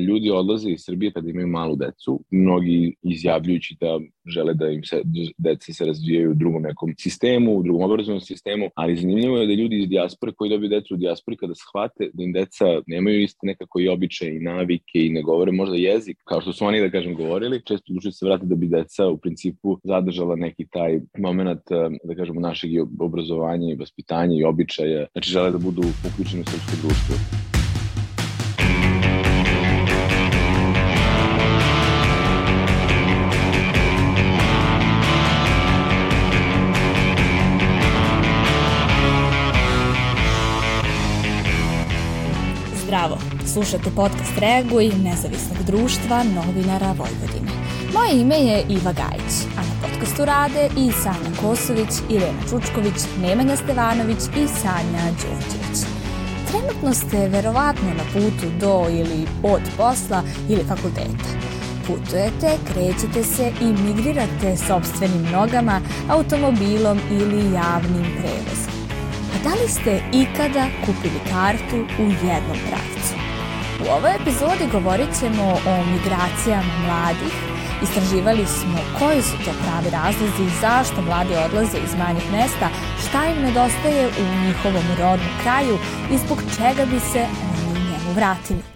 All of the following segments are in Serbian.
ljudi odlaze iz Srbije kada imaju malu decu, mnogi izjavljujući da žele da im se, deca se razvijaju u drugom nekom sistemu, u drugom obrazovnom sistemu, ali zanimljivo je da ljudi iz dijaspore koji dobiju decu u dijaspori kada shvate da im deca nemaju iste nekako i običaje i navike i ne govore možda jezik, kao što su oni da kažem govorili, često odlučuju se vrati da bi deca u principu zadržala neki taj moment, da kažemo, našeg obrazovanja i vaspitanja i običaja, znači žele da budu uključeni u srpsko društvo. Zdravo, slušate podcast Reaguj, nezavisnog društva novinara Vojvodine. Moje ime je Iva Gajić, a na podcastu rade i Sanja Kosović, Irena Čučković, Nemanja Stevanović i Sanja Đurđević. Trenutno ste verovatno na putu do ili od posla ili fakulteta. Putujete, krećete se i migrirate sobstvenim nogama, automobilom ili javnim prevozom. Da li ste ikada kupili kartu u jednom pravcu? U ovoj epizodi govorit ćemo o migracijama mladih, Istraživali smo koji su to pravi razlozi, zašto mladi odlaze iz manjih mesta, šta im nedostaje u njihovom rodnom kraju i zbog čega bi se oni njemu vratili.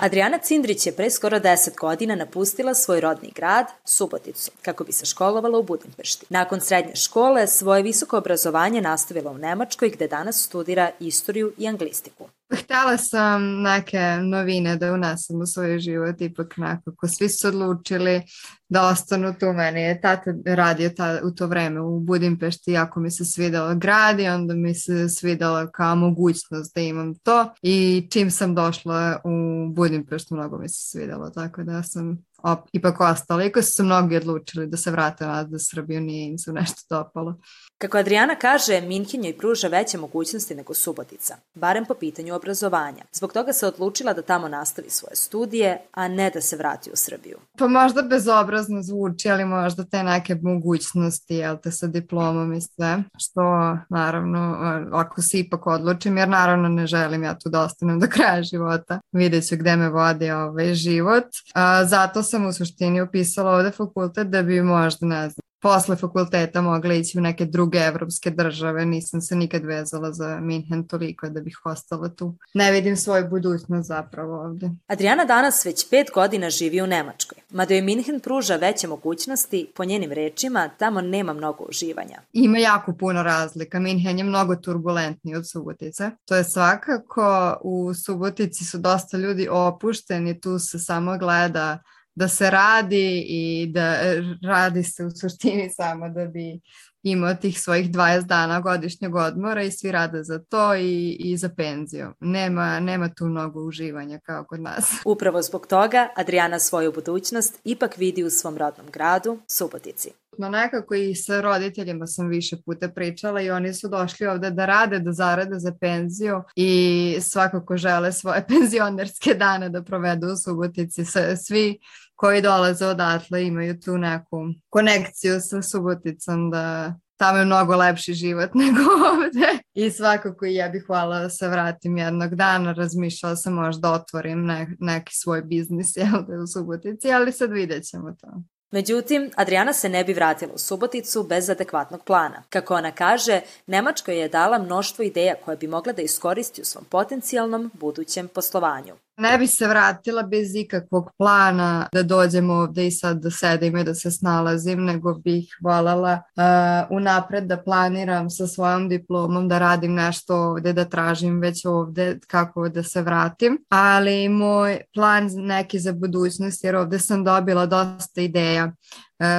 Adriana Cindrić je pre skoro 10 godina napustila svoj rodni grad, Suboticu, kako bi se školovala u Budimpešti. Nakon srednje škole svoje visoko obrazovanje nastavila u Nemačkoj gde danas studira istoriju i anglistiku. Htela sam neke novine da unesem u svoj život, ipak nekako svi su odlučili da ostanu tu. Meni je tata radio ta, u to vreme u Budimpešti, jako mi se svidala grad i onda mi se svidala kao mogućnost da imam to i čim sam došla u Budimpeštu mnogo mi se svidalo, tako da sam ipak ostala. Iako su se mnogi odlučili da se vrate nazad u Srbiju, nije im se nešto dopalo. Kako Adriana kaže, Minhin joj pruža veće mogućnosti nego Subotica, barem po pitanju obrazovanja. Zbog toga se odlučila da tamo nastavi svoje studije, a ne da se vrati u Srbiju. Pa možda bezobrazno zvuči, ali možda te neke mogućnosti, jel te, sa diplomom i sve, što naravno, ako se ipak odlučim, jer naravno ne želim ja tu da ostanem do kraja života, vidjet ću gde me vodi ovaj život. A, zato sam u suštini upisala ovde fakultet da bi možda, ne znam, posle fakulteta mogla ići u neke druge evropske države, nisam se nikad vezala za Minhen toliko da bih ostala tu. Ne vidim svoju budućnost zapravo ovde. Adriana danas već pet godina živi u Nemačkoj. Mada joj Minhen pruža veće mogućnosti, po njenim rečima, tamo nema mnogo uživanja. Ima jako puno razlika. Minhen je mnogo turbulentniji od Subotice. To je svakako, u Subotici su dosta ljudi opušteni, tu se samo gleda da se radi i da radi se u suštini samo da bi imao tih svojih 20 dana godišnjeg odmora i svi rade za to i, i za penziju. Nema, nema tu mnogo uživanja kao kod nas. Upravo zbog toga Adriana svoju budućnost ipak vidi u svom rodnom gradu, Subotici. No nekako i sa roditeljima sam više puta pričala i oni su došli ovde da rade, da zarade za penziju i svakako žele svoje penzionerske dane da provedu u Subotici. Svi koji dolaze odatle imaju tu neku konekciju sa Suboticom da tamo je mnogo lepši život nego ovde i svakako i ja bih hvala da se vratim jednog dana, razmišljala sam možda otvorim ne, neki svoj biznis jel, da u Subotici, ali sad vidjet ćemo to. Međutim, Adriana se ne bi vratila u Suboticu bez adekvatnog plana. Kako ona kaže, Nemačka je dala mnoštvo ideja koje bi mogla da iskoristi u svom potencijalnom budućem poslovanju. Ne bi se vratila bez ikakvog plana da dođem ovde i sad da sedim i da se snalazim, nego bih voljela uh, unapred da planiram sa svojom diplomom da radim nešto ovde, da tražim već ovde kako da se vratim. Ali moj plan neki za budućnost, jer ovde sam dobila dosta ideja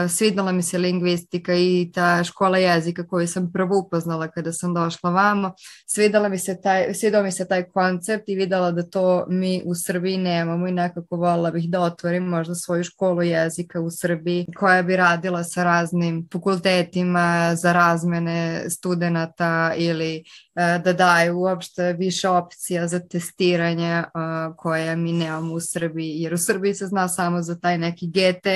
svidala mi se lingvistika i ta škola jezika koju sam prvo upoznala kada sam došla vamo. Svidala mi se taj, svidao mi se taj koncept i videla da to mi u Srbiji nemamo i nekako volila bih da otvorim možda svoju školu jezika u Srbiji koja bi radila sa raznim fakultetima za razmene studenta ili e, da daju uopšte više opcija za testiranje e, koje mi nemamo u Srbiji, jer u Srbiji se zna samo za taj neki GT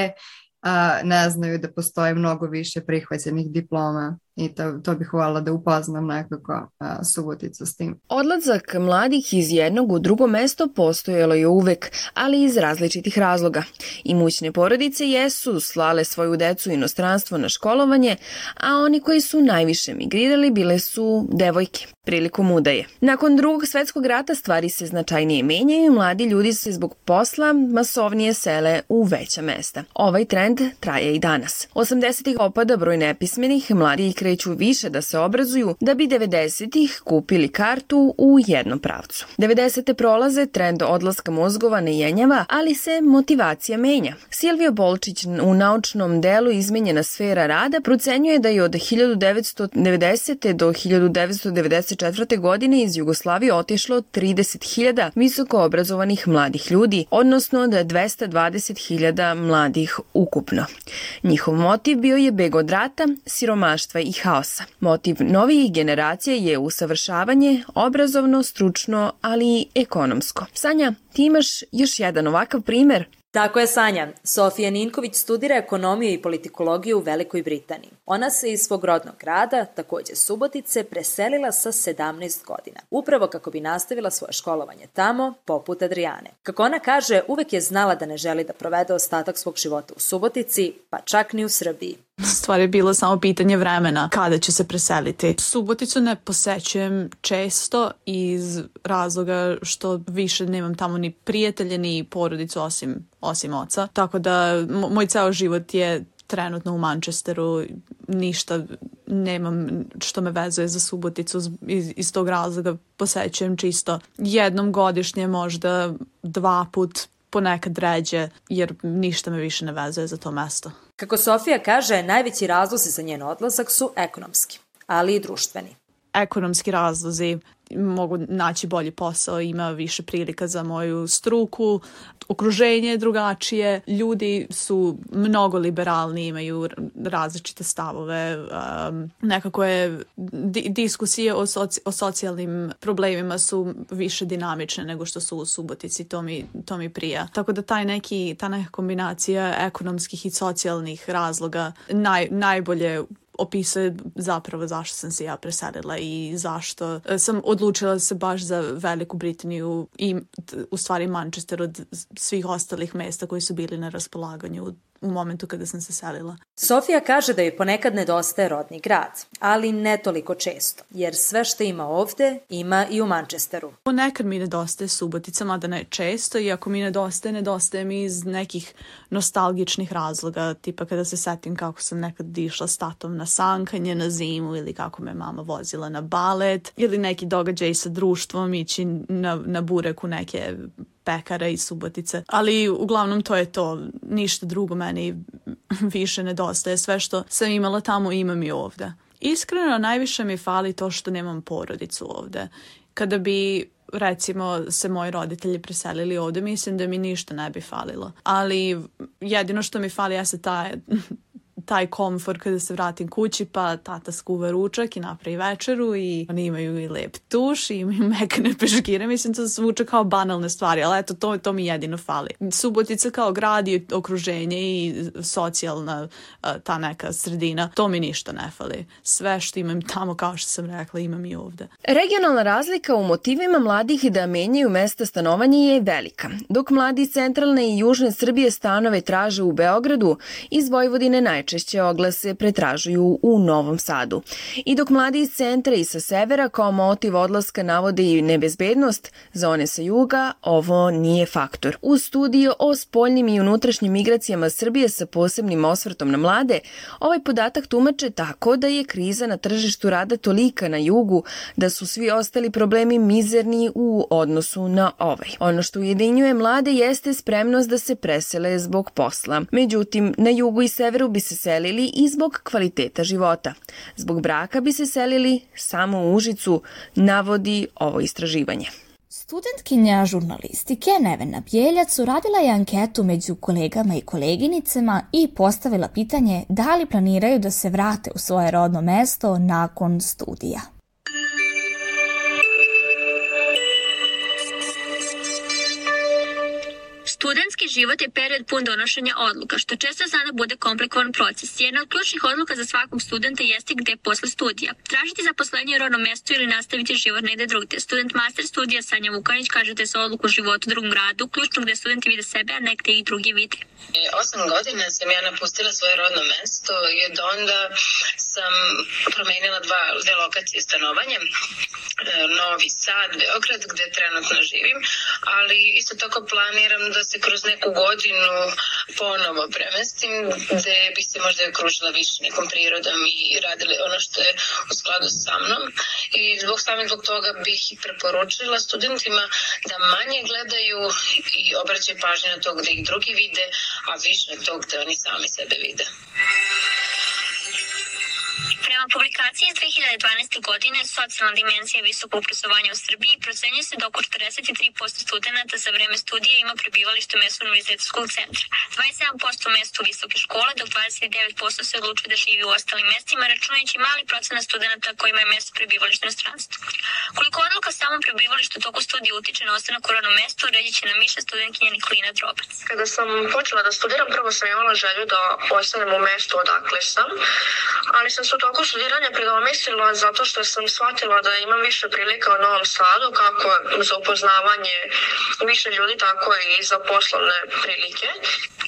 a, ne znaju da postoji mnogo više prihvaćenih diploma i to, to bih hvala da upoznam nekako a, Suboticu s tim. Odlazak mladih iz jednog u drugo mesto postojalo je uvek, ali iz različitih razloga. Imućne porodice jesu slale svoju decu inostranstvo na školovanje, a oni koji su najviše migrirali bile su devojke prilikom udaje. Nakon drugog svetskog rata stvari se značajnije menjaju i mladi ljudi se zbog posla masovnije sele u veća mesta. Ovaj trend traje i danas. 80-ih opada broj nepismenih, mladi kreću više da se obrazuju da bi 90-ih kupili kartu u jednom pravcu. 90. prolaze, trend odlaska mozgova ne jenjava, ali se motivacija menja. Silvio Bolčić u naučnom delu Izmenjena sfera rada procenjuje da je od 1990. do 1994. godine iz Jugoslavije otišlo 30.000 visoko obrazovanih mladih ljudi, odnosno da 220.000 mladih ukupno. Njihov motiv bio je beg od rata, siromaštva i haosa. Motiv novih generacija je usavršavanje, obrazovno, stručno, ali i ekonomsko. Sanja, ti imaš još jedan ovakav primer Tako je Sanja. Sofija Ninković studira ekonomiju i politikologiju u Velikoj Britaniji. Ona se iz svog rodnog grada, takođe Subotice, preselila sa 17 godina, upravo kako bi nastavila svoje školovanje tamo, poput Adriane. Kako ona kaže, uvek je znala da ne želi da provede ostatak svog života u Subotici, pa čak ni u Srbiji. Stvar je bilo samo pitanje vremena kada će se preseliti. Suboticu ne posećujem često iz razloga što više nemam tamo ni prijatelje ni porodicu osim, osim oca. Tako da moj ceo život je trenutno u Manchesteru, ništa nemam što me vezuje za Suboticu iz, iz tog razloga posećujem čisto jednom godišnje možda dva put ponekad ređe jer ništa me više ne vezuje za to mesto. Kako Sofija kaže, najveći razlozi za njen odlazak su ekonomski, ali i društveni. Ekonomski razlozi mogu naći bolji posao, ima više prilika za moju struku, okruženje je drugačije, ljudi su mnogo liberalni, imaju različite stavove, um, nekako je di diskusije o, soci o socijalnim problemima su više dinamične nego što su u Subotici, to mi, to mi prija. Tako da taj neki, ta neka kombinacija ekonomskih i socijalnih razloga naj, najbolje opisuje zapravo zašto sam se ja preselila i zašto e, sam odlučila se baš za Veliku Britaniju i u stvari Manchester od svih ostalih mesta koji su bili na raspolaganju u momentu kada sam se selila. Sofija kaže da joj ponekad nedostaje rodni grad, ali ne toliko često, jer sve što ima ovde ima i u Manchesteru. Ponekad mi nedostaje Subotica, mada ne često, i ako mi nedostaje, nedostaje mi iz nekih nostalgičnih razloga, tipa kada se setim kako sam nekad išla s tatom na sankanje na zimu ili kako me mama vozila na balet ili neki događaj sa društvom ići na, na burek u neke pekara i Subotice. Ali uglavnom to je to, ništa drugo meni više nedostaje. Sve što sam imala tamo imam i ovde. Iskreno najviše mi fali to što nemam porodicu ovde. Kada bi recimo se moji roditelji preselili ovde, mislim da mi ništa ne bi falilo. Ali jedino što mi fali jeste ta taj komfor kada se vratim kući pa tata skuva ručak i napravi večeru i oni imaju i lep tuš i imaju mekane peškire. Mislim to zvuče kao banalne stvari, ali eto to, to mi jedino fali. Subotica kao grad i okruženje i socijalna ta neka sredina, to mi ništa ne fali. Sve što imam tamo kao što sam rekla imam i ovde. Regionalna razlika u motivima mladih da menjaju mesta stanovanja je velika. Dok mladi centralne i južne Srbije stanove traže u Beogradu, iz Vojvodine najčešće najčešće oglase pretražuju u Novom Sadu. I dok mladi iz centra i sa severa kao motiv odlaska navode i nebezbednost, za one sa juga ovo nije faktor. U studiju o spoljnim i unutrašnjim migracijama Srbije sa posebnim osvrtom na mlade, ovaj podatak tumače tako da je kriza na tržištu rada tolika na jugu da su svi ostali problemi mizerni u odnosu na ovaj. Ono što ujedinjuje mlade jeste spremnost da se presele zbog posla. Međutim, na jugu i severu bi se selili i zbog kvaliteta života. Zbog braka bi se selili samo u Užicu, navodi ovo istraživanje. Studentkinja žurnalistike Nevena Bjeljac uradila je anketu među kolegama i koleginicama i postavila pitanje da li planiraju da se vrate u svoje rodno mesto nakon studija. Studentski život je period pun donošenja odluka, što često zna da bude komplikovan proces. Jedna od ključnih odluka za svakog studenta jeste gde posle studija. Tražiti zaposlenje u rodnom mestu ili nastaviti život negde drugde. Student master studija Sanja Vukanić kaže da je sa odluku života u drugom gradu ključno gde studenti vide sebe, a negde i drugi vide. Osam godina sam ja napustila svoje rodno mesto i od onda sam promenila dva, dve lokacije stanovanja. E, Novi Sad, Beograd, gde trenutno živim, ali isto tako planiram da se kroz neku godinu ponovo premestim, gde bi se možda kružila više nekom prirodom i radili ono što je u skladu sa mnom. I zbog same zbog toga bih i preporučila studentima da manje gledaju i obraćaju pažnju na to gde ih drugi vide, a više na to gde oni sami sebe vide. Prema publikaciji iz 2012. godine Socijalna dimenzija visokog obrazovanja u Srbiji procenjuje se da oko 43% studenta za vreme studija ima prebivalište u mestu univerzitetskog centra, 27% u mestu visoke škole, dok 29% se odlučuje da živi u ostalim mestima, računajući mali procenat studenta koji imaju mesto prebivalište na stranstvu. Koliko odluka samom prebivalištu toku studija utiče na ostanak u rodnom mestu, reći će nam više studentkinja Nikolina Drobac. Kada sam počela da studiram, prvo sam imala želju da ostanem u mestu odakle sam, ali sam se u studiranja predomislila zato što sam shvatila da imam više prilika u Novom Sadu, kako za upoznavanje više ljudi, tako i za poslovne prilike.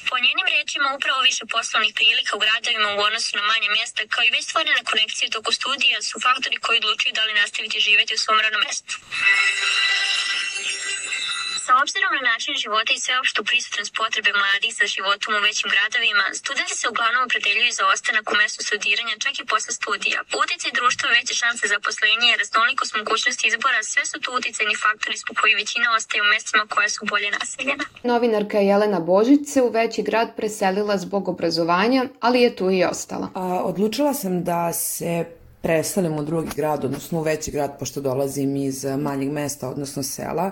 Po njenim rečima, upravo više poslovnih prilika u gradovima u odnosu na manje mjesta, kao i već stvorene konekcije toku studija, su faktori koji odlučuju da li nastaviti živjeti u svom radnom mestu. Sa obzirom na način života i sveopštu prisutnost potrebe mladih za životom u većim gradovima, studenti se uglavnom opredeljuju za ostanak u mestu studiranja čak i posle studija. Uticaj društva veće šanse za poslenje i raznolikost mogućnosti izbora, sve su tu uticajni faktori zbog koji većina ostaje u mestima koja su bolje naseljena. Novinarka Jelena Božić se u veći grad preselila zbog obrazovanja, ali je tu i ostala. A, odlučila sam da se preselim u drugi grad, odnosno u veći grad, pošto dolazim iz manjeg mesta, odnosno sela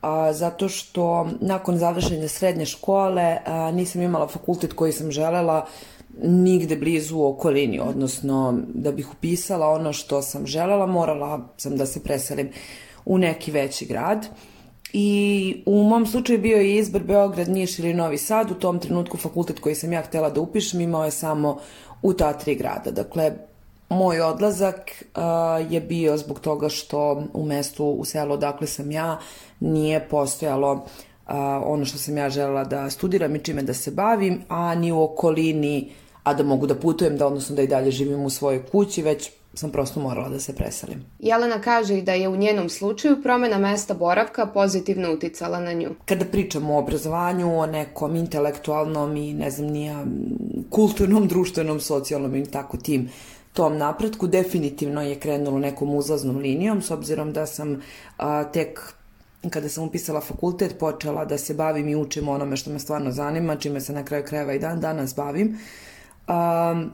a, zato što nakon završenja srednje škole a, nisam imala fakultet koji sam želela nigde blizu u okolini, odnosno da bih upisala ono što sam želela, morala sam da se preselim u neki veći grad. I u mom slučaju bio je izbor Beograd, Niš ili Novi Sad. U tom trenutku fakultet koji sam ja htela da upišem imao je samo u ta tri grada. Dakle, moj odlazak uh, je bio zbog toga što u mestu, u selu odakle sam ja, nije postojalo uh, ono što sam ja želela da studiram i čime da se bavim, a ni u okolini, a da mogu da putujem, da odnosno da i dalje živim u svojoj kući, već sam prosto morala da se preselim. Jelena kaže i da je u njenom slučaju promena mesta boravka pozitivno uticala na nju. Kada pričamo o obrazovanju, o nekom intelektualnom i ne znam nija kulturnom, društvenom, socijalnom i tako tim tom napretku definitivno je krenulo nekom uzlaznom linijom s obzirom da sam a, tek kada sam upisala fakultet počela da se bavim i učim onome što me stvarno zanima, čime se na kraju krajeva i dan danas bavim. A,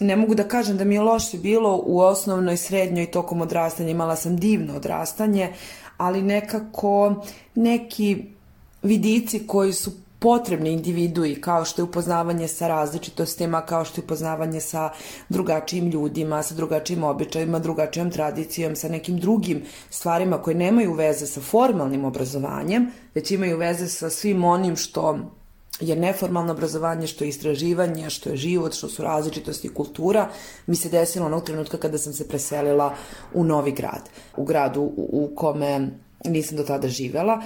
ne mogu da kažem da mi je loše bilo u osnovnoj, srednjoj tokom odrastanja. Imala sam divno odrastanje, ali nekako neki vidici koji su potrebni individui, kao što je upoznavanje sa različitostima, kao što je upoznavanje sa drugačijim ljudima, sa drugačijim običajima, drugačijom tradicijom, sa nekim drugim stvarima koje nemaju veze sa formalnim obrazovanjem, već imaju veze sa svim onim što je neformalno obrazovanje, što je istraživanje, što je život, što su različitosti kultura, mi se desilo onog trenutka kada sam se preselila u novi grad, u gradu u, u kome nisam do tada živela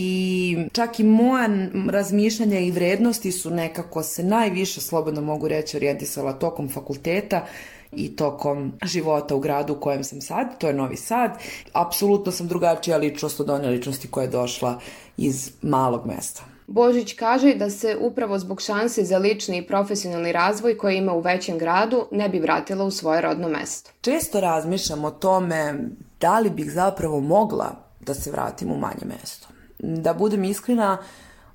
i čak i moja razmišljanja i vrednosti su nekako se najviše, slobodno mogu reći, orijentisala tokom fakulteta i tokom života u gradu u kojem sam sad, to je Novi Sad. Apsolutno sam drugačija ličnost od one ličnosti koja je došla iz malog mesta. Božić kaže da se upravo zbog šanse za lični i profesionalni razvoj koje ima u većem gradu ne bi vratila u svoje rodno mesto. Često razmišljam o tome da li bih zapravo mogla da se vratim u manje mesto da budem iskrena,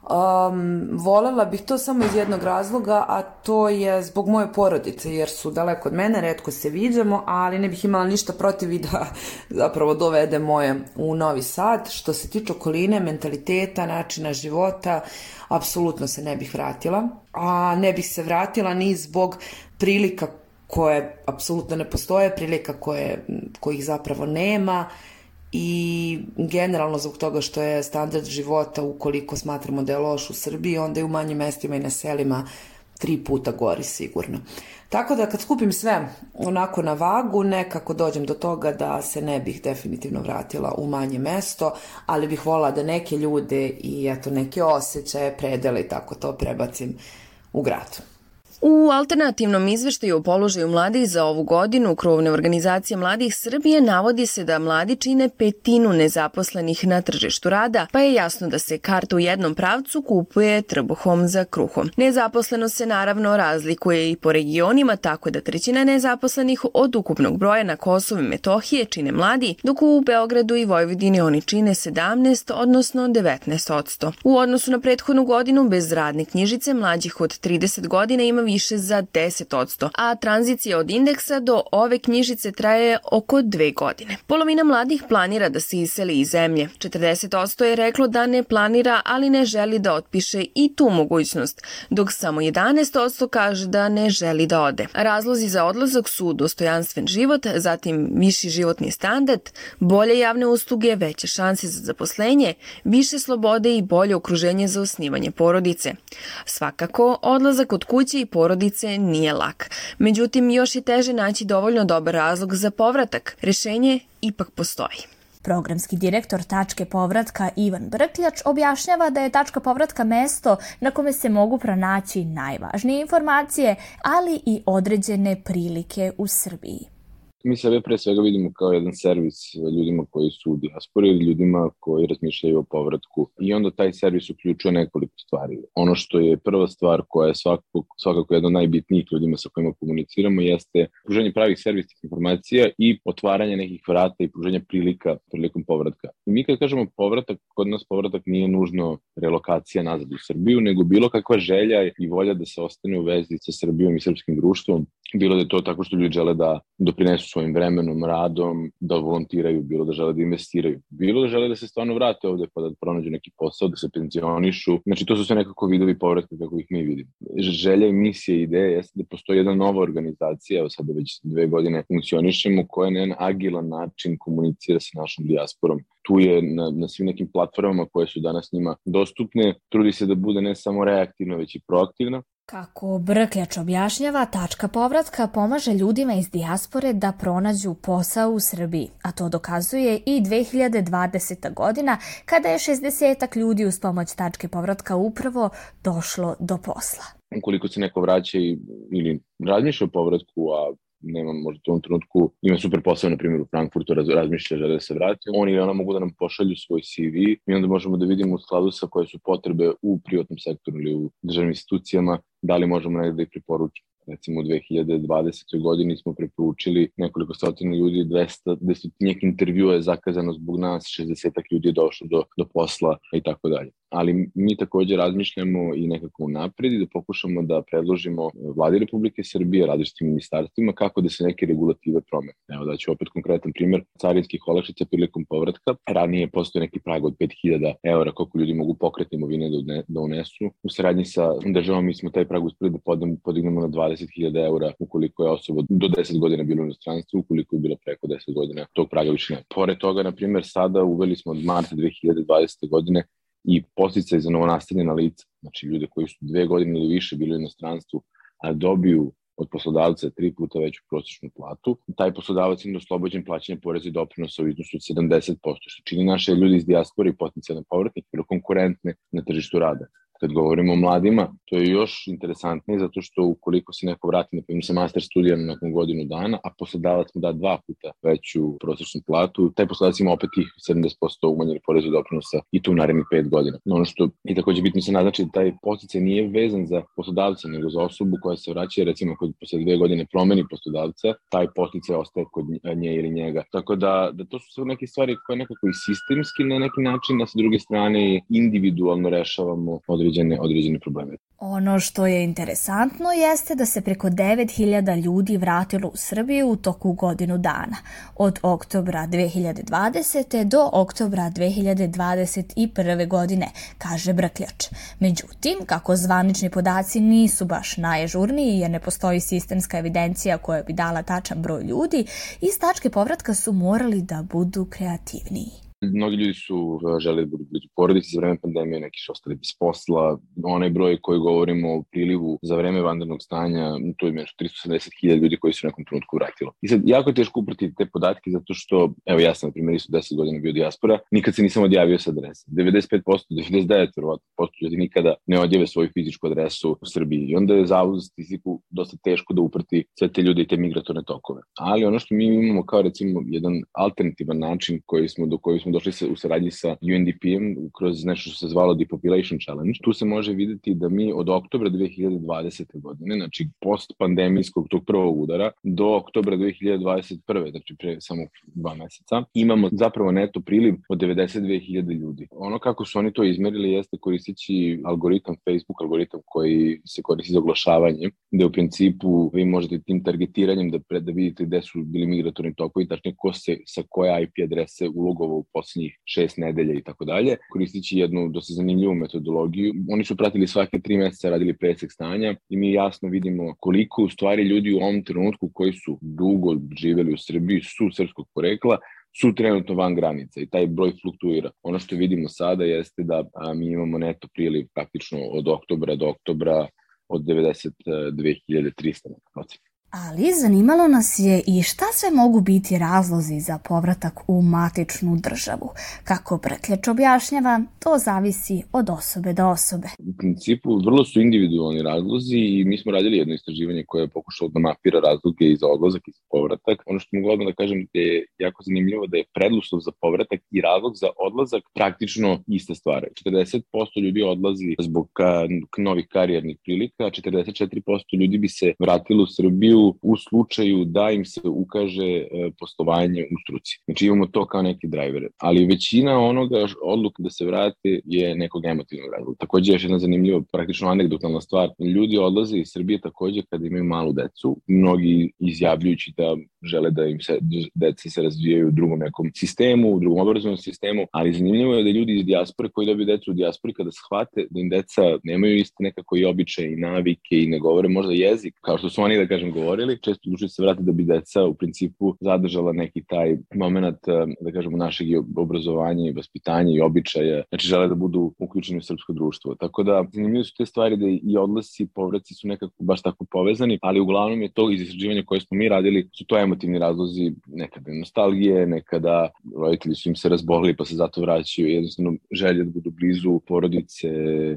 um, volela bih to samo iz jednog razloga, a to je zbog moje porodice, jer su daleko od mene, redko se viđamo, ali ne bih imala ništa protiv i da zapravo dovede moje u Novi Sad. Što se tiče okoline, mentaliteta, načina života, apsolutno se ne bih vratila. A ne bih se vratila ni zbog prilika koje apsolutno ne postoje, prilika koje, kojih zapravo nema, i generalno zbog toga što je standard života ukoliko smatramo da je loš u Srbiji, onda je u manjim mestima i na selima tri puta gori sigurno. Tako da kad skupim sve onako na vagu, nekako dođem do toga da se ne bih definitivno vratila u manje mesto, ali bih volala da neke ljude i eto neke osjećaje, predele i tako to prebacim u grad. U alternativnom izveštaju o položaju mladih za ovu godinu krovne organizacije mladih Srbije navodi se da mladi čine petinu nezaposlenih na tržištu rada, pa je jasno da se karta u jednom pravcu kupuje trbuhom za kruhom. Nezaposlenost se naravno razlikuje i po regionima, tako da trećina nezaposlenih od ukupnog broja na Kosovo i Metohije čine mladi, dok u Beogradu i Vojvodini oni čine 17, odnosno 19 odsto. U odnosu na prethodnu godinu bez radne knjižice mlađih od 30 godina ima više za 10%, a tranzicija od indeksa do ove knjižice traje oko dve godine. Polovina mladih planira da se iseli iz zemlje. 40% je reklo da ne planira, ali ne želi da otpiše i tu mogućnost, dok samo 11% kaže da ne želi da ode. Razlozi za odlazak su dostojanstven život, zatim viši životni standard, bolje javne usluge, veće šanse za zaposlenje, više slobode i bolje okruženje za osnivanje porodice. Svakako, odlazak od kuće i porodice porodice nije lak. Međutim, još je teže naći dovoljno dobar razlog za povratak. Rešenje ipak postoji. Programski direktor tačke povratka Ivan Brkljač objašnjava da je tačka povratka mesto na kome se mogu pronaći najvažnije informacije, ali i određene prilike u Srbiji mi sebe pre svega vidimo kao jedan servis ljudima koji su u dijaspori ili ljudima koji razmišljaju o povratku i onda taj servis uključuje nekoliko stvari. Ono što je prva stvar koja je svakako, svakako jedna od najbitnijih ljudima sa kojima komuniciramo jeste pružanje pravih servisnih informacija i otvaranje nekih vrata i pružanje prilika prilikom povratka. I mi kad kažemo povratak, kod nas povratak nije nužno relokacija nazad u Srbiju, nego bilo kakva želja i volja da se ostane u vezi sa Srbijom i srpskim društvom, bilo da je to tako što ljudi žele da doprinesu svojim vremenom, radom, da volontiraju, bilo da žele da investiraju, bilo da žele da se stvarno vrate ovde pa da pronađu neki posao, da se penzionišu. Znači, to su sve nekako vidovi povratka kako ih mi vidimo. Želja i misija i ideja jeste da postoji jedna nova organizacija, evo sada već dve godine funkcionišemo, koja na jedan agilan način komunicira sa našom dijasporom. Tu je na, na svim nekim platformama koje su danas njima dostupne, trudi se da bude ne samo reaktivna, već i proaktivna, Kako Brkljač objašnjava, tačka povratka pomaže ljudima iz dijaspore da pronađu posao u Srbiji, a to dokazuje i 2020. godina kada je 60 ljudi uz pomoć tačke povratka upravo došlo do posla. Ukoliko se neko vraća ili razmišlja o povratku, a nema možda u tom trenutku, ima super posao, na primjer u Frankfurtu, raz, razmišlja, da se vrati, oni ili ona mogu da nam pošalju svoj CV i onda možemo da vidimo u skladu sa koje su potrebe u privatnom sektoru ili u državnim institucijama, da li možemo negde da ih preporučimo. Recimo u 2020. godini smo preporučili nekoliko stotina ljudi, 200, 200 intervjua je zakazano zbog nas, 60 ljudi je došlo do, do posla i tako dalje ali mi takođe razmišljamo i nekako napred i da pokušamo da predložimo vladi Republike Srbije, različitim ministarstvima, kako da se neke regulative promene. Evo da ću opet konkretan primer carinskih olakšica prilikom povratka. Ranije postoje neki prag od 5000 eura koliko ljudi mogu pokretne imovine da, da unesu. U saradnji sa državom mi smo taj prag uspeli da podignemo na 20.000 eura ukoliko je osoba do 10 godina bila u inostranstvu, ukoliko je bila preko 10 godina tog praga više ne. Pored toga, na primjer, sada uveli smo od marta 2020. godine i posticaj za novonastavljena lica, znači ljude koji su dve godine ili više bili u inostranstvu, a dobiju od poslodavca tri puta veću prosječnu platu, taj poslodavac ima oslobođen plaćanja poreza i doprinosa u iznosu od 70%, što čini naše ljudi iz dijaspore i potencijalne povratnike konkurentne na tržištu rada kad govorimo o mladima, to je još interesantnije zato što ukoliko se neko vrati, na primjer, sa master studija nakon godinu dana, a poslodavac mu da dva puta veću prosječnu platu, taj poslodavac ima opet tih 70% umanjeni porezu doprinosa i tu narednih 5 godina. No, ono što je takođe bitno se naznači da taj posticaj nije vezan za poslodavca, nego za osobu koja se vraća, recimo, kod posle dve godine promeni poslodavca, taj posticaj ostaje kod nje ili njega. Tako da, da to su sve neke stvari koje nekako i sistemski na neki način, a sa druge strane individualno rešavamo od određene, određene probleme. Ono što je interesantno jeste da se preko 9000 ljudi vratilo u Srbiju u toku godinu dana, od oktobra 2020. do oktobra 2021. godine, kaže Brkljač. Međutim, kako zvanični podaci nisu baš naježurniji jer ne postoji sistemska evidencija koja bi dala tačan broj ljudi, iz tačke povratka su morali da budu kreativniji. Mnogi ljudi su uh, želeli da budu blizu porodici za vreme pandemije, neki su ostali bez posla. Onaj broj koji govorimo o prilivu za vreme vanrednog stanja, to je nešto 370.000 ljudi koji su u nekom trenutku vratilo. I sad, jako je teško upratiti te podatke zato što, evo ja sam, na primjer, isto 10 godina bio dijaspora, nikad se nisam odjavio sa adrese. 95%, 99% posto ljudi nikada ne odjave svoju fizičku adresu u Srbiji. I onda je zavod za statistiku dosta teško da uprati sve te ljude i te migratorne tokove. Ali ono što mi imamo kao recimo jedan alternativan način koji smo, do koji smo došli sa, u saradnji sa UNDP-em kroz nešto što se zvalo Depopulation Challenge. Tu se može videti da mi od oktobra 2020. godine, znači post pandemijskog tog prvog udara, do oktobra 2021. znači pre samo dva meseca, imamo zapravo neto priliv od 92.000 ljudi. Ono kako su oni to izmerili jeste koristeći algoritam Facebook, algoritam koji se koristi za oglašavanje, gde u principu vi možete tim targetiranjem da, pre, da vidite gde su bili migratorni tokovi, tačnije ko se sa koje IP adrese ulogovao u poslednjih šest nedelja i tako dalje, koristići jednu dosta zanimljivu metodologiju. Oni su pratili svake tri meseca, radili presek stanja i mi jasno vidimo koliko u stvari ljudi u ovom trenutku koji su dugo živeli u Srbiji su srpskog porekla, su trenutno van granica i taj broj fluktuira. Ono što vidimo sada jeste da a, mi imamo neto priliv praktično od oktobra do oktobra od 92.300 procenta. Ali zanimalo nas je i šta sve mogu biti razlozi za povratak u matičnu državu. Kako Brkljač objašnjava, to zavisi od osobe do osobe. U principu, vrlo su individualni razlozi i mi smo radili jedno istraživanje koje je pokušalo da mapira razloge i za odlazak i za povratak. Ono što mogu odmah da kažem da je jako zanimljivo da je predluslov za povratak i razlog za odlazak praktično iste stvari. 40% ljudi odlazi zbog novih karijernih prilika, 44% ljudi bi se vratilo u Srbiju u slučaju da im se ukaže e, poslovanje u struci. Znači imamo to kao neki driver. Ali većina onoga odluka da se vrate je nekog emotivnog razloga. Takođe još jedna zanimljiva, praktično anegdotalna stvar. Ljudi odlaze iz Srbije takođe kada imaju malu decu. Mnogi izjavljujući da žele da im se deca se razvijaju u drugom nekom sistemu, u drugom obrazovnom sistemu, ali zanimljivo je da ljudi iz dijaspore koji dobiju decu u dijaspori kada shvate da im deca nemaju iste nekako i običaje i navike i ne govore možda jezik kao što su oni da kažem govorili, često duše se vrate da bi deca u principu zadržala neki taj moment da kažemo našeg i obrazovanja i vaspitanja i običaja, znači žele da budu uključeni u srpsko društvo. Tako da zanimljivo su te stvari da i odlasi i povraci su nekako baš tako povezani, ali uglavnom je to iz istraživanja koje smo mi radili, su to emotivni razlozi nekada nostalgije, nekada roditelji su im se razbolili pa se zato vraćaju, jednostavno želje da budu blizu porodice,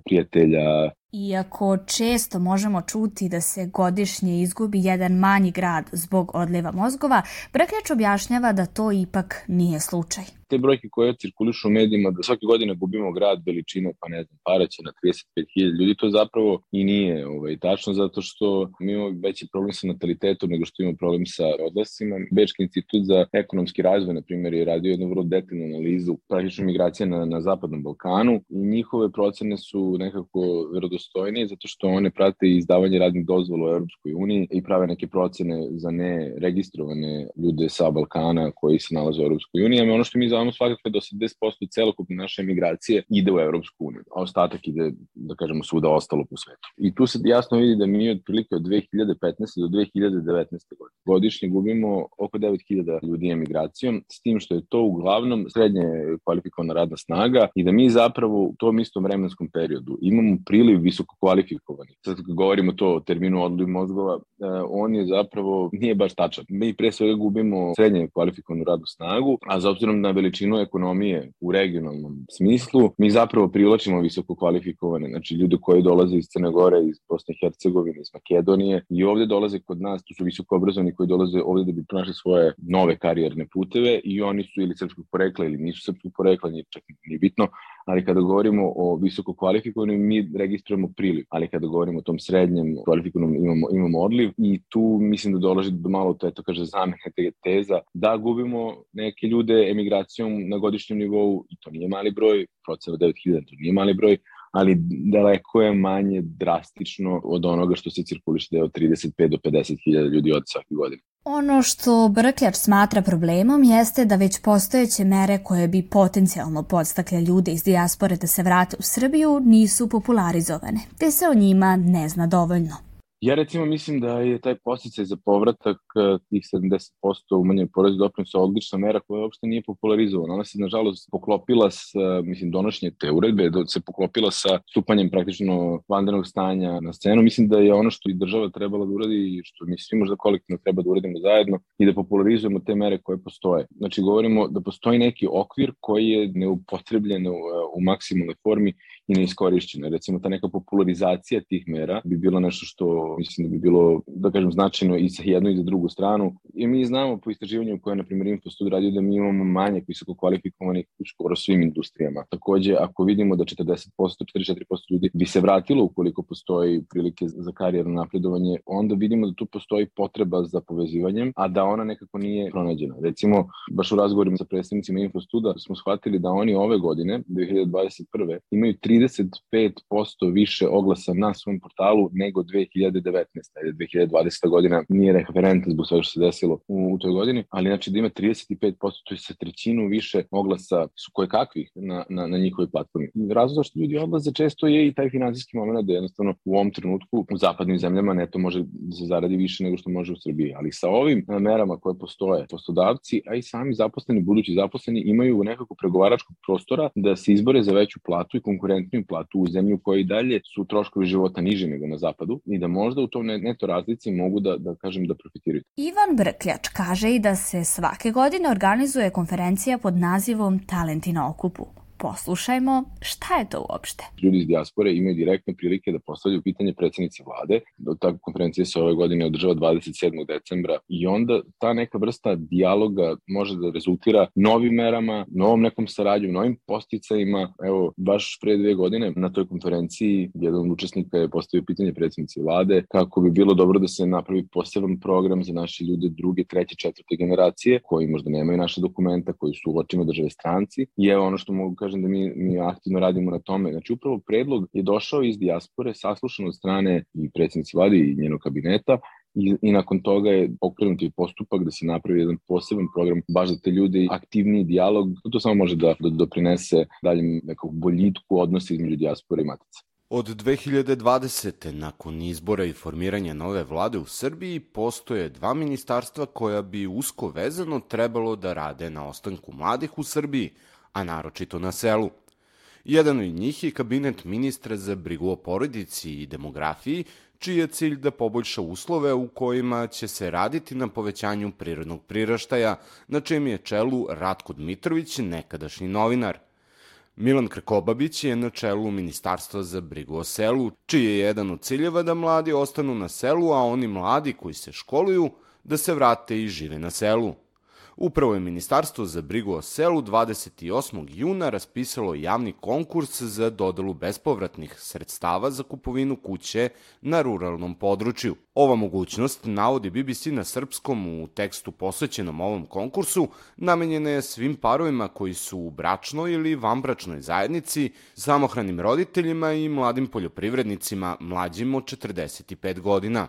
prijatelja, Iako često možemo čuti da se godišnje izgubi jedan manji grad zbog odliva mozgova, Brkljač objašnjava da to ipak nije slučaj te brojke koje cirkulišu u medijima da svake godine gubimo grad veličine, pa ne znam, Paraće na 35.000 ljudi, to zapravo i nije ovaj, tačno zato što mi imamo veći problem sa natalitetom nego što imamo problem sa odlascima. Bečki institut za ekonomski razvoj, na primjer, je radio jednu vrlo detaljnu analizu praktično migracije na, na Zapadnom Balkanu i njihove procene su nekako verodostojnije zato što one prate izdavanje radnih dozvola u Europskoj uniji i prave neke procene za neregistrovane ljude sa Balkana koji se nalaze u Europskoj uniji. Ono što mi znamo svakako da 80% celokupne naše emigracije ide u Evropsku uniju, a ostatak ide, da kažemo, svuda ostalo po svetu. I tu se jasno vidi da mi otprilike od 2015. do 2019. godine godišnje gubimo oko 9000 ljudi emigracijom, s tim što je to uglavnom srednje kvalifikovana radna snaga i da mi zapravo u tom istom vremenskom periodu imamo priliv visoko kvalifikovanih. Sad govorimo to o terminu odliv mozgova, on je zapravo, nije baš tačan. Mi pre svega gubimo srednje kvalifikovanu radnu snagu, a za obzirom na veličinu ekonomije u regionalnom smislu, mi zapravo privlačimo visoko kvalifikovane, znači ljude koji dolaze iz Crne Gore, iz Bosne i Hercegovine, iz Makedonije i ovde dolaze kod nas, tu su visoko obrazovani koji dolaze ovde da bi pronašli svoje nove karijerne puteve i oni su ili srpskog porekla ili nisu srpskog porekla, nije čak nije bitno, ali kada govorimo o visoko kvalifikovanim, mi registrujemo priliv, ali kada govorimo o tom srednjem kvalifikovanom imamo, imamo odliv. I tu mislim da dolazi do malo, to je to kaže zamene te teza, da gubimo neke ljude emigracijom na godišnjem nivou. I to nije mali broj, procena 9000, to nije mali broj, ali daleko je manje drastično od onoga što se cirkuliše da je od 35 do 50 hiljada ljudi od svake godine. Ono što Brkljač smatra problemom jeste da već postojeće mere koje bi potencijalno podstakle ljude iz dijaspore da se vrate u Srbiju nisu popularizovane, te se o njima ne zna dovoljno. Ja recimo mislim da je taj posticaj za povratak eh, tih 70% umanjenog poreza doprinosa odlična mera koja uopšte nije popularizovana. Ona se nažalost poklopila s, mislim, donošnje te uredbe, da se poklopila sa stupanjem praktično vandenog stanja na scenu. Mislim da je ono što i država trebala da uradi i što mi svi možda kolektivno treba da uradimo zajedno i da popularizujemo te mere koje postoje. Znači govorimo da postoji neki okvir koji je neupotrebljen u, u maksimalnoj formi i neiskorišćena. Recimo ta neka popularizacija tih mera bi bilo nešto što mislim da bi bilo, da kažem, značajno i za jednu i za drugu stranu. I mi znamo po istraživanju koje, na primjer, Infostud radio da mi imamo manje visoko kvalifikovanih u skoro svim industrijama. Takođe, ako vidimo da 40%, 44% ljudi bi se vratilo ukoliko postoji prilike za karijerno napredovanje, onda vidimo da tu postoji potreba za povezivanjem, a da ona nekako nije pronađena. Recimo, baš u razgovorima sa predstavnicima Infostuda smo shvatili da oni ove godine, 2021. imaju 35% više oglasa na svom portalu nego 2019. 2020. godina nije referentna zbog svega što se desilo u, u toj godini, ali znači da ima 35%, to je sa trećinu više oglasa su koje kakvih na, na, na njihovoj platformi. Razlog zašto ljudi odlaze često je i taj finansijski moment da jednostavno u ovom trenutku u zapadnim zemljama neto može da se zaradi više nego što može u Srbiji, ali sa ovim merama koje postoje, poslodavci, a i sami zaposleni, budući zaposleni imaju nekako pregovaračkog prostora da se izbore za veću platu i konkurentniju platu u zemlju koja i dalje su troškovi života niži nego na zapadu i da možda u tom neto razlici mogu da, da kažem da profitiraju. Ivan Brkljač kaže i da se svake godine organizuje konferencija pod nazivom Talenti na okupu. Poslušajmo šta je to uopšte. Ljudi iz dijaspore imaju direktne prilike da postavljaju pitanje predsednici vlade. Ta konferencija se ove godine održava 27. decembra i onda ta neka vrsta dijaloga može da rezultira novim merama, novom nekom saradnjom, novim posticajima. Evo, baš pre dve godine na toj konferenciji jedan od učesnika je postavio pitanje predsednici vlade kako bi bilo dobro da se napravi poseban program za naše ljude druge, treće, četvrte generacije koji možda nemaju naše dokumenta, koji su u očima države stranci. I evo ono što mogu kažem da mi, mi aktivno radimo na tome. Znači, upravo predlog je došao iz dijaspore, saslušan od strane i predsjednici vlade i njenog kabineta, i, i nakon toga je pokrenuti postupak da se napravi jedan poseban program baš za te ljude, aktivni dijalog, to samo može da, da doprinese daljem nekog boljitku odnosa između dijaspore i matice. Od 2020. nakon izbora i formiranja nove vlade u Srbiji postoje dva ministarstva koja bi usko vezano trebalo da rade na ostanku mladih u Srbiji, a naročito na selu. Jedan od njih je kabinet ministra za brigu o porodici i demografiji, čiji je cilj da poboljša uslove u kojima će se raditi na povećanju prirodnog priraštaja, na čijem je čelu Ratko Dmitrović, nekadašnji novinar. Milan Krkobabić je na čelu Ministarstva za brigu o selu, čiji je jedan od ciljeva da mladi ostanu na selu, a oni mladi koji se školuju da se vrate i žive na selu. Upravo je Ministarstvo za brigu o selu 28. juna raspisalo javni konkurs za dodelu bespovratnih sredstava za kupovinu kuće na ruralnom području. Ova mogućnost, navodi BBC na srpskom u tekstu posvećenom ovom konkursu, namenjena je svim parovima koji su u bračnoj ili vanbračnoj zajednici, samohranim roditeljima i mladim poljoprivrednicima mlađim od 45 godina.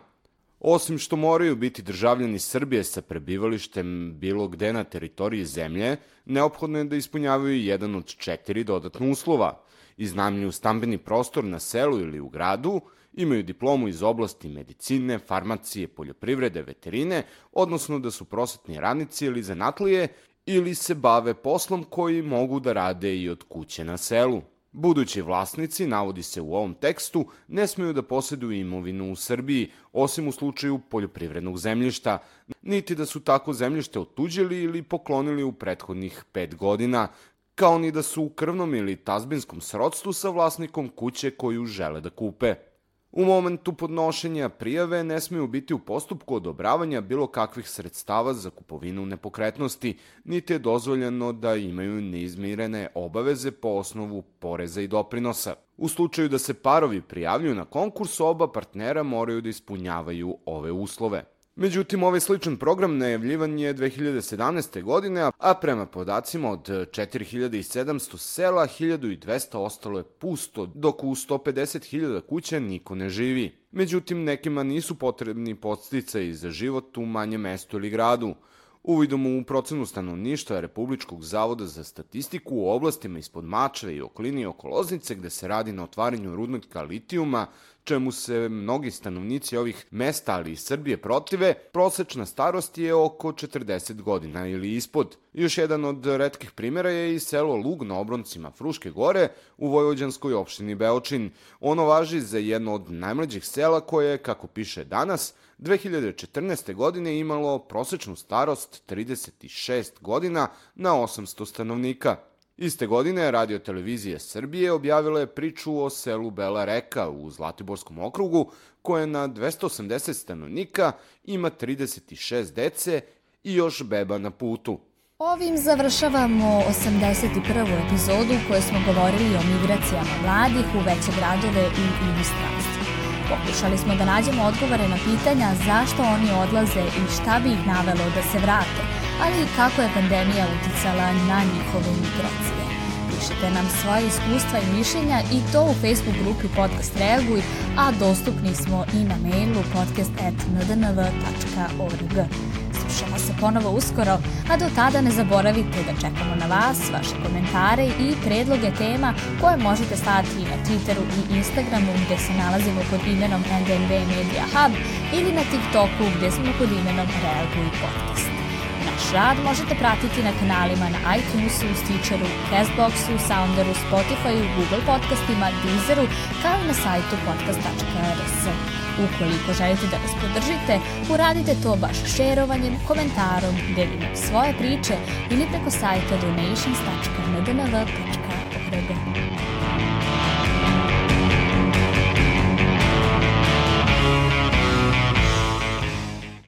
Osim što moraju biti državljani Srbije sa prebivalištem bilo gde na teritoriji zemlje, neophodno je da ispunjavaju jedan od četiri dodatna uslova. Iznamljuju stambeni prostor na selu ili u gradu, imaju diplomu iz oblasti medicine, farmacije, poljoprivrede, veterine, odnosno da su prosvetni radnici ili zanatlije, ili se bave poslom koji mogu da rade i od kuće na selu. Budući vlasnici, navodi se u ovom tekstu, ne smeju da posjeduju imovinu u Srbiji, osim u slučaju poljoprivrednog zemljišta, niti da su tako zemljište otuđili ili poklonili u prethodnih pet godina, kao ni da su u krvnom ili tazbinskom srodstvu sa vlasnikom kuće koju žele da kupe. U momentu podnošenja prijave ne smiju biti u postupku odobravanja bilo kakvih sredstava za kupovinu nepokretnosti, niti je dozvoljeno da imaju neizmirene obaveze po osnovu poreza i doprinosa. U slučaju da se parovi prijavljuju na konkurs, oba partnera moraju da ispunjavaju ove uslove. Međutim, ovaj sličan program najavljivan je 2017. godine, a prema podacima od 4700 sela, 1200 ostalo je pusto, dok u 150.000 kuća niko ne živi. Međutim, nekima nisu potrebni podsticaj za život u manjem mestu ili gradu. Uvidom u procenu stanovništva Republičkog zavoda za statistiku u oblastima ispod Mačve i okolini oko Loznice gde se radi na otvaranju rudnika litijuma, čemu se mnogi stanovnici ovih mesta, ali i Srbije protive, prosečna starost je oko 40 godina ili ispod. Još jedan od redkih primjera je i selo Lug na obroncima Fruške gore u Vojvođanskoj opštini Beočin. Ono važi za jedno od najmlađih sela koje, kako piše danas, 2014. godine imalo prosečnu starost 36 godina na 800 stanovnika. Iste godine Radio Televizija Srbije objavila je priču o selu Bela Reka u Zlatiborskom okrugu, koje na 280 stanovnika ima 36 dece i još beba na putu. Ovim završavamo 81. epizodu u kojoj smo govorili o migracijama mladih u veće gradove i inostranstvo. Pokušali smo da nađemo odgovore na pitanja zašto oni odlaze i šta bi ih navelo da se vrate, ali i kako je pandemija uticala na njihove migracije. Pišite nam svoje iskustva i mišljenja i to u Facebook grupi Podcast Reaguj, a dostupni smo i na mailu podcast.ndnv.org. Slušamo se ponovo uskoro, a do tada ne zaboravite da čekamo na vas, vaše komentare i predloge tema koje možete slati na Twitteru i Instagramu gde se nalazimo pod imenom NDNV Media Hub ili na TikToku gde smo pod imenom Reaguj Podcast. Naš rad možete pratiti na kanalima na iTunesu, Stitcheru, Castboxu, Sounderu, Spotifyu, Google podcastima, Deezeru, kao i na sajtu podcast.rs. Ukoliko želite da nas podržite, uradite to baš šerovanjem, komentarom, deljenjem svoje priče ili preko sajta donations.ndnv.org.